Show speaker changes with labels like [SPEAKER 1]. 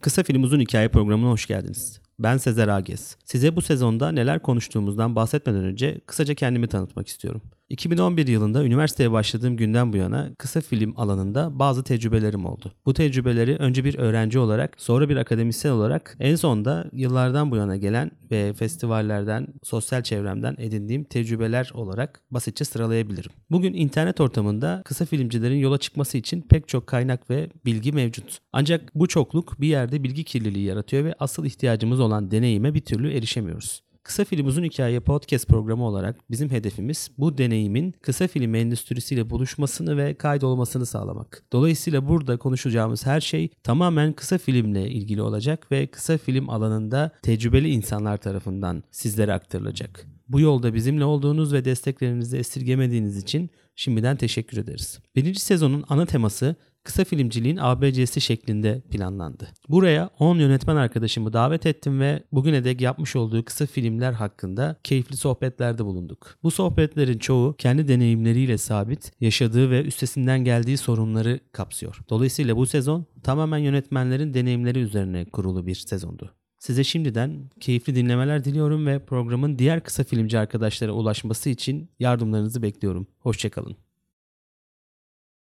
[SPEAKER 1] Kısa Film Uzun Hikaye programına hoş geldiniz. Ben Sezer Agez. Size bu sezonda neler konuştuğumuzdan bahsetmeden önce kısaca kendimi tanıtmak istiyorum. 2011 yılında üniversiteye başladığım günden bu yana kısa film alanında bazı tecrübelerim oldu. Bu tecrübeleri önce bir öğrenci olarak, sonra bir akademisyen olarak, en son da yıllardan bu yana gelen ve festivallerden, sosyal çevremden edindiğim tecrübeler olarak basitçe sıralayabilirim. Bugün internet ortamında kısa filmcilerin yola çıkması için pek çok kaynak ve bilgi mevcut. Ancak bu çokluk bir yerde bilgi kirliliği yaratıyor ve asıl ihtiyacımız olan deneyime bir türlü erişemiyoruz. Kısa Film Uzun Hikaye podcast programı olarak bizim hedefimiz bu deneyimin kısa film endüstrisiyle buluşmasını ve kaydolmasını sağlamak. Dolayısıyla burada konuşacağımız her şey tamamen kısa filmle ilgili olacak ve kısa film alanında tecrübeli insanlar tarafından sizlere aktarılacak. Bu yolda bizimle olduğunuz ve desteklerinizi esirgemediğiniz için şimdiden teşekkür ederiz. Birinci sezonun ana teması kısa filmciliğin ABC'si şeklinde planlandı. Buraya 10 yönetmen arkadaşımı davet ettim ve bugüne dek yapmış olduğu kısa filmler hakkında keyifli sohbetlerde bulunduk. Bu sohbetlerin çoğu kendi deneyimleriyle sabit, yaşadığı ve üstesinden geldiği sorunları kapsıyor. Dolayısıyla bu sezon tamamen yönetmenlerin deneyimleri üzerine kurulu bir sezondu. Size şimdiden keyifli dinlemeler diliyorum ve programın diğer kısa filmci arkadaşlara ulaşması için yardımlarınızı bekliyorum. Hoşçakalın.